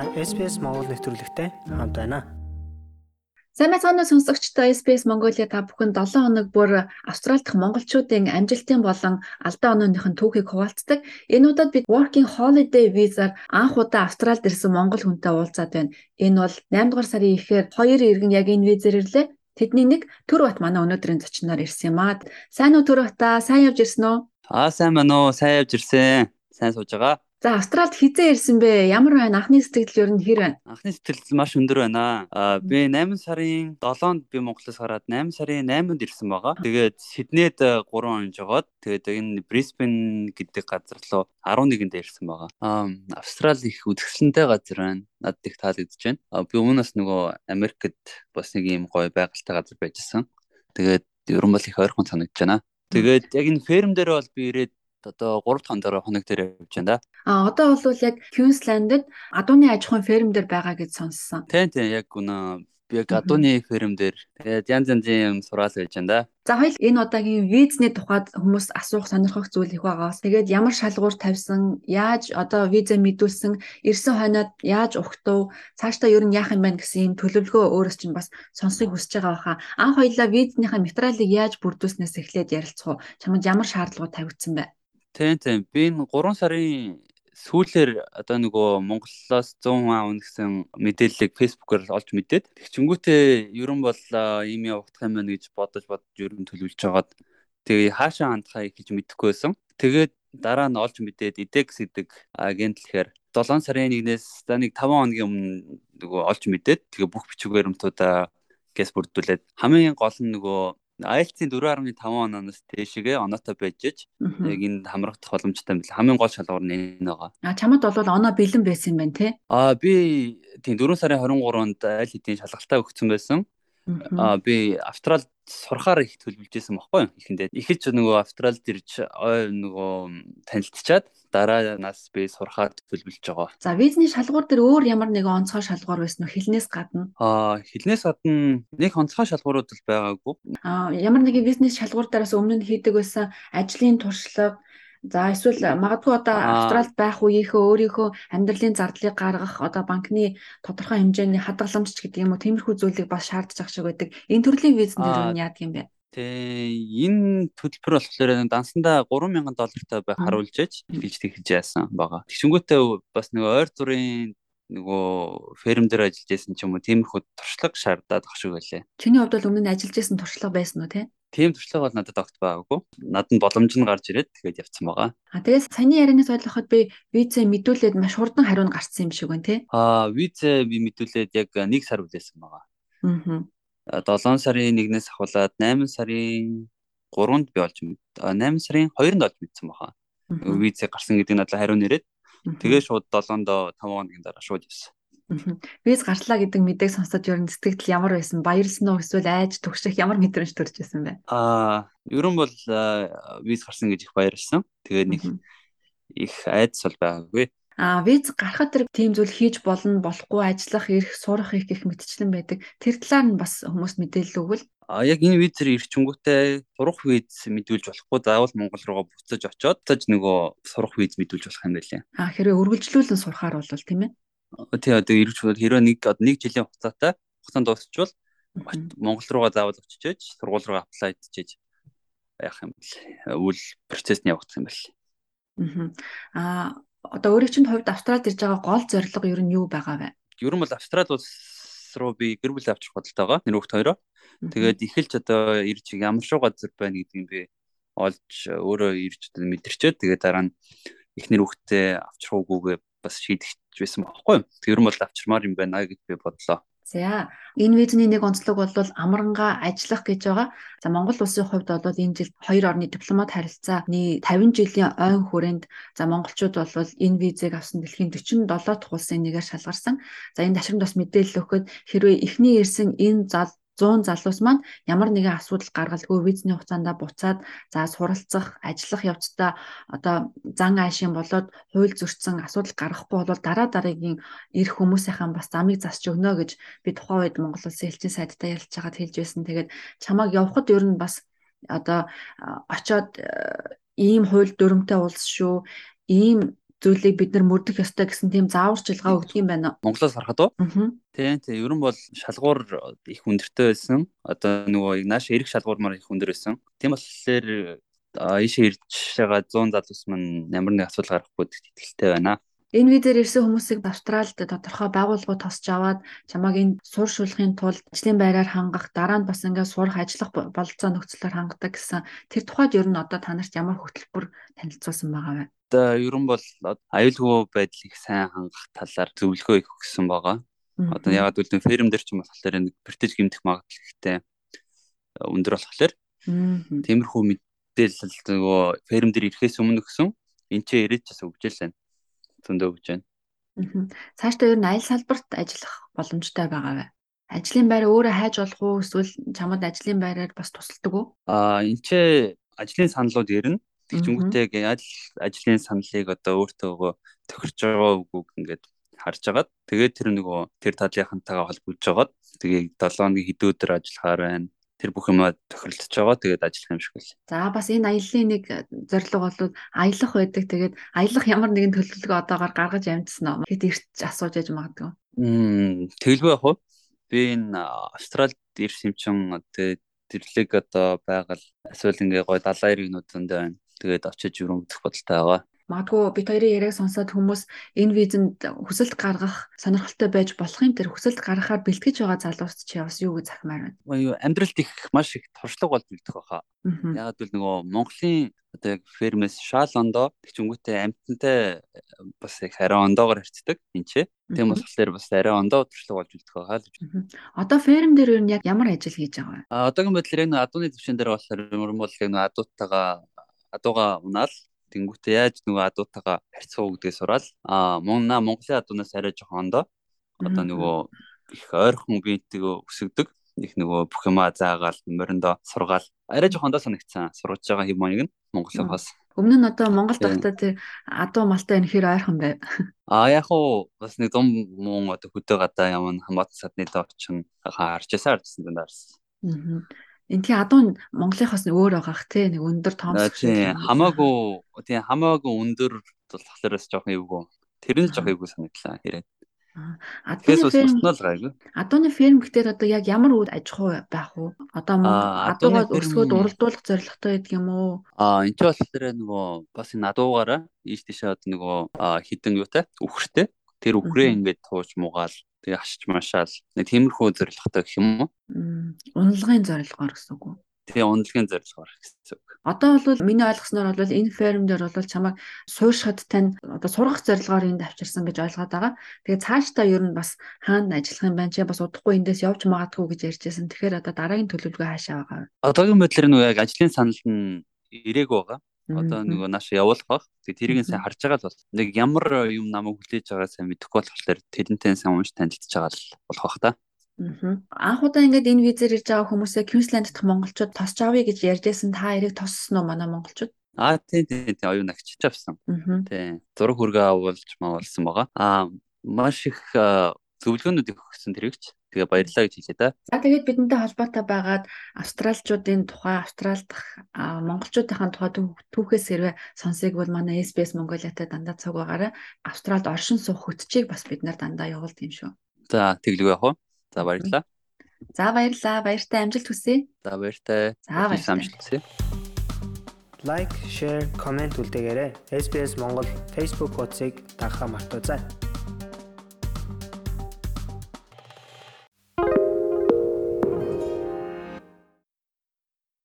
та SPS Монгол нэвтрүүлэгтэй хамт байна. Сайн мэцгааны сонсогчдоо SPS Mongolia та бүхэн 7 хоног бүр Австрали дахь монголчуудын амжилтын болон алдаа онооныхын түүхийг хуваалцдаг. Энэ удаад бид Working Holiday Visa-аар анх удаа Австралид ирсэн монгол хүнтэй уулзаад байна. Энэ бол 8 дугаар сарын ихээр хоёр иргэн яг энэ визээр ирлээ. Тэдний нэг Төр бат манай өнөөдрийн зочноор ирсэн юм аа. Сайн уу Төр бата? Сайн явж ирсэн үү? Аа сайн байна уу? Сайн явж ирсэн. Сайн сууж байгаа. За Австралид хизээ ирсэн бэ? Ямар байна? Анхны сэтгэл ер нь хэр байна? Анхны сэтгэл маш өндөр байна. Аа би 8 сарын 7-нд би Монголоос гараад 8 сарын 8-нд ирсэн байгаа. Тэгээд Сиднейд 3 он жогоод тэгээд энэ Брисбен гэдэг газар руу 11-нд ирсэн байгаа. Аа Австрали их үдгсэлэнтэй газар байна. Надад их таалагдж байна. Аа би өмнөөс нөгөө Америкт бас нэг юм гоё байгальтай газар байжсэн. Тэгээд ер нь бол их ойрхон санагдаж байна. Тэгээд яг энэ ферм дээр бол би ирээд одоо 3 дахь оноор хоног дээр явж байна да. А одоо бол яг Queensland-д адууны аж ахуйн ферм дээр байгаа гэж сонссон. Тийм тийм яг үнэ би яг адууны ферм дээр тэгээд янз янзын юм сураал байж байна да. За хоёул энэ удаагийн визний тухайд хүмүүс асуух сонирхох зүйл их байгаас. Тэгээд ямар шалгуур тавьсан, яаж одоо виза мэдүүлсэн, ирсэн хойноод яаж ухтав, цаашдаа ер нь яах юм байна гэсэн юм төлөвлөгөө өөрөөс чинь бас сонсхийг хүсэж байгаа баха. Анх хоёлаа визнийхээ материалыг яаж бүрдүүлснээс эхлээд ярилцах уу? Чамд ямар шаардлагууд тавигдсан бэ? Тийм тийм. Би энэ 3 сарын сүүлээр одоо нөгөө Монголоос 100 маа үн гэсэн мэдээллийг фэйсбүүкээр олж мэдээд тэгчингүүтээ ерөн бол ийм явагдах юм байна гэж бодож бодож ерөн төлөвлөж байгаад тэгээ хаашаа хандхаа гэж мэдэхгүй байсан. Тэгээд дараа нь олж мэдээд IDEX гэдэг агент лэхээр 7 сарын 1-ээс за нэг 5 хоногийн өмнө нөгөө олж мэдээд тэгээ бүх бичиг баримтуудаа гэс бүрдүүлээд хамгийн гол нь нөгөө IELTS-ийн 4.5 оноос дээшгээ оноотой байж яг энд хамрагдах боломжтой юм бэл хамгийн гол шалгуур нь энэ байгаа. А чамд бол оноо бэлэн байсан юм байна те? А би тийм 4 сарын 23-нд аль хэдийн шалгалтаа өгсөн байсан. Аа би Австралид сурахаар их төлөвлөж байсан байхгүй ихэндээ. Эхэлж нөгөө Австралид ирж нөгөө танилцчаад дараа нас би сурахаар төлөвлөж байгаа. За визний шалгуур дээр өөр ямар нэгэн онцгой шалгуур байсан уу? Хилнээс гадна? Аа хилнээс гадна нэг онцгой шалгуурууд л байгаагүй. Аа ямар нэгэн визний шалгуур дээрээс өмнө нь хийдэг байсан ажлын туршлага За эсвэл магадгүй одоо Австралид байх үеийнхөө өөрийнхөө амьдралын зардлыг гаргах одоо банкны тодорхой хэмжээний хадгаламж гэдэг юм уу тиймэрхүү зүйлийг бас шаардж ах шиг байдаг. Энэ төрлийн визэн дээр нь яадаг юм бэ? Тэ энэ төлбөр болохоор дансандаа 3000 доллартай байх харуулж ээж эхэлж тэгж яасан байгаа. Тэгшингүүтээ бас нөгөө ойр зүрийн нөгөө ферм дээр ажиллаж байсан ч юм уу тиймэрхүү туршлага шаардаад ах шиг байлаа. Чиний хувьд бол өмнө нь ажиллаж байсан туршлага байсан уу те? Тийм туршлага бол надад огт байгаагүй. Надад боломж нь гарч ирээд тэгээд явцсан байгаа. А тэгээс саяны ярианаас ойлгоход би визээ мэдүүлээд маш хурдан хариу нь гарсан юм шиг байна тий. Аа визээ би мэдүүлээд яг 1 сар үлээсэн байгаа. Аа. 7 сарын 1-ээс ахуулаад 8 сарын 3-нд би олж мэд. 8 сарын 2-нд олж мэдсэн байгаа. Визээ гарсан гэдэг надад хариу нэрээд тэгээ шууд 7-нд 5 хоногийн дараа шууд явсан. Виз гартлаа гэдэг мэдээг сонсоод ер нь сэтгэл ямар байсан? Баярлсан уу эсвэл айж түгших ямар мэдрэмж төрж байсан бэ? Аа, ерөн бол виз гарсан гэж их баярлсан. Тэгээд нэг их айдас бол байгаагүй. А виз гарахад тэр тийм зүйл хийж болно, болохгүй, ажиллах, ирэх, сурах их гэх мэтчлэн байдаг. Тэр талаар нь бас хүмүүст мэдээлэл өгвөл. А яг энэ визээр ирчингүүтээ сурах виз мэдүүлж болохгүй заавал Монгол руугаа буцаж очоод таж нөгөө сурах виз мэдүүлж болох юм байлээ. А хэрвээ үргэлжлүүлэн сурахаар бол тийм ээ. тий одоо ирж хэрвээ нэг нэг жилийн хугацаатай хугацаанд дуусчвал Монгол руугаа заавал очиж сургууль руу аплай хийчихэж яах юм бэл үйл процесс нь явагдах юм бэл. Аа одоо өөрийн чинь хувьд Австралид ирж байгаа гол зорилго ер нь юу байгаа вэ? Ер нь бол Австрали улс руу би гэр бүл авчрах бодолтой байгаа. Энэ хүүхд хоёроо. Тэгээд эхэлж одоо ирж ямар шүү газар байна гэдгийг би олж өөрөө ирж мэдэрчээд тэгээд дараа нь эхнэр хүүхдээ авчрах уугүйгээ бас шийдэж байсан байхгүй. Тэр нь бол авчирмаар юм байна гэж би бодлоо. За энэ визний нэг онцлог бол амранга ажиллах гэж байгаа. За Монгол улсын хувьд бол энэ жил хоёр орны дипломат харилцааны 50 жилийн ойн хүрээнд за монголчууд бол энэ визийг авсан дэлхийн 47 дахь улсын нэгээр шалгарсан. За энэ ташрамд бас мэдээлэл өгөхөд хэрвээ эхний ирсэн энэ зал 100 залуус маань ямар нэгэн асуудал гаргалгүй визний хугацаанд буцаад за суралцах, ажиллах явцдаа одоо зан аашийн болоод хууль зөрчсөн асуудал гаргахгүй бол дараа дараагийн ирэх хүмүүсийнхэн бас замыг засч өгнө гэж би тухайн үед Монгол Улсын элчин сайдтай ярилцж байгаад хэлж байсан. Тэгээд чамааг явхад ер нь бас одоо очоод ийм хууль дүрмтэй улс шүү ийм зүйлийг бид нар мөрдөх ёстой гэсэн тийм зааварчилгаа өгдөг юм байна. Монголоос харахад уу? Тийм тийм ер нь бол шалгуур их өндөртэй байсан. Одоо нөгөө нааш эрэг шалгуурмаар их өндөр байсан. Тийм болохоор ийшээ ирж байгаа 100 залуус маань ямар нэг асуудал гарахгүй итгэлтэй байна. Энэ визээр ирсэн хүмүүсийг Австралид тодорхой байгууллагууд тосч аваад чамааг энэ сууршуулахын тулд ажлын байраар хангах, дараа нь бас ингээд сурах, ажиллах бололцоо нөхцлөөр хангадаг гэсэн тэр тухайд ер нь одоо та нарт ямар хөтөлбөр танилцуулсан байгаа вэ? Одоо ер нь бол аюулгүй байдлыг сайн хангах талаар зөвлөгөө их өгсөн байгаа. Одоо ягаад гэвэл ферм дээр ч юм болохоор нэг бэртэж гимтэх магадлал ихтэй өндөр болохоор тиймэрхүү мэдээлэл нөгөө ферм дээр ирэхээс өмнө өгсөн энэ ч ирээд ч өгч л байна зөндөө өгч байна. Цаашдаа ер нь аль салбарт ажиллах боломжтой байгаа вэ? Ажлын байр өөрөө хайж болох уу эсвэл чамд ажлын байраар бас тусалдаг уу? Аа энэ ч ажлын саналууд ирнэ. Тэгчүнгүүтээ яаж ажлын саналыг одоо өөртөө тохирч байгаа үгүйг ингээд харж агаад тэгээд тэр нөгөө тэр талынхантайгаа холбогдож агаад тэгээд 7 хоногийн хэдэн өдөр ажиллахаар байна тэр бүх юмаа тохиролцож байгаа. Тэгээд ажиллах юм шиг л. За бас энэ аяллаа нэг зорилго бол аялах байдаг. Тэгээд аялах ямар нэгэн төлөвлөгөө одоогоор гаргаж амжсан уу? Хэд ирч асууж яж магадгүй. Мм яг уу. Би энэ Австралид ирсэн юм чин тэгээд тэрлэг одоо байгаль эсвэл ингээ гой далайн иргэнүүдэнд байна. Тэгээд очиж үзэх бодолтой байгаа. Магадгүй бид хоёрын яриаг сонсоод хүмүүс энэ визэнд хүсэлт гаргах сонирхолтой байж болох юм тэр хүсэлт гаргахаар бэлтгэж байгаа залуус чи бас юу гэж захимаар байна. Амьдралд их маш их туршлага болж бэлдэх байхаа. Яг л нөгөө Монголын одоо яг фермэс шаал ондоо тэгчүнгүүтээ амтантай бас их арай ондоогоор харьцдаг энэ ч. Тийм болохоор бас арай ондоо туршлага болж бэлдэх байхаа л гэж. Одоо ферм дээр юу яг ямар ажил хийж байгаа вэ? А одоогийн байдлаар яг адууны төвшин дээр болохоор юм бол яг адуутайгаа адууга унаал Тэнгүүтээ яаж нөгөө адуутайгаа харьцах гэдгээ сураал. Аа мунна Монголын адуунаас арай жоохон ондоо. Одоо нөгөө их ойрхон биетэй өсөгдөг. Их нөгөө бүх юмаа заагаал, мориндоо сургаал. Арай жоохон ондоо санагдсан. Сурж байгаа хэм маягын Монголын бас. Өмнө нь одоо Монгол дахтаа тэр адуу малтай энэхэр ойрхон байв. А яг уу бас нэг дум мөн одоо хөдөө гадаа ямар хамаатан садны доо очин харж ясаар гэсэн дэ даарсан. Аа. Энтхий адуу Монголынхоос нь өөр байгаах тий нэг өндөр тоомс. Тийм хамаагүй тийм хамаагүй өндөр болохоор бас жоохон эвгүй. Тэр нь жоохон эвгүй санагдлаа хэрэг. Адууны ферм гайгүй. Адууны ферм гэхдээ одоо яг ямар үйл аж ахуй байх вэ? Одоо адуугаа өрсгөөд уралдуулах зорилготой байдаг юм уу? Аа энэ ч болохоор нөгөө бас энэ адуугаараа ийш тийшээ одоо нөгөө хідэн юутай үхэртэй тэр үхрээ ингээд тууж муугаал тэгээ хашиж машаал нэг тиймэрхүү зорилготой гэх юм уу? Унлагын зорилгоор гэсэн үг үү? Тэгээ унлагын зорилгоор гэсэн үг. Одоо бол миний ойлгосноор бол энэ ферм дээр бол чамайг суурьшихад тань одоо сургах зорилгоор энд авчирсан гэж ойлгоод байгаа. Тэгээ цаашдаа ер нь бас хаана ажиллах юм байна чи бас удахгүй эндээс явж магадгүй гэж ярьжсэн. Тэгэхээр одоо дараагийн төлөвлөгөө хаашаа байгаа вэ? Одоогийн байдлаар нөгөө яг ажлын санал нь ирээг байгаа одоо нөгөө нааш явуулах баг. Тэгээ тэрийг сайн харж байгаа л бол нэг ямар юм намайг хүлээж байгаа сайн мэдэхгүй болохоор тэрнтэй сайн унш танилцж байгаа л болох бах та. Анх удаа ингээд энэ визээр ирж байгаа хүмүүсээ Квинсленд дахь монголчууд тосч авъя гэж ярьжсэн та эрэг тоссон уу манай монголчууд? Аа тийм тийм тийм оюун агчиж авсан. Тийм. Зураг хүргээ авуулж маавалсан байгаа. Аа маш их зөвлөгөөнүүд өгсөн тэрэгч. Тэгээ баярлалаа гэж хэлээ да. За тэгээд бидэнтэй холбоотой байгаад австралчуудын тухай австрал дахь монголчуудын тухай түүхээс хэрвээ сонсыг бол манай SBS Mongolia-тай дандаа цуг байгаарай. Австралид оршин суух хөтчийг бас бид нар дандаа явуулд юм шүү. За тэглэв яах вэ? За баярлалаа. За баярлалаа. Баяртай амжилт хүсье. За баяртай. За баярлалаа. Амжилт хүсье. Лайк, шеэр, комент үлдээгээрэй. SBS Монгол Facebook хуудсыг дагахаа мартаоцай.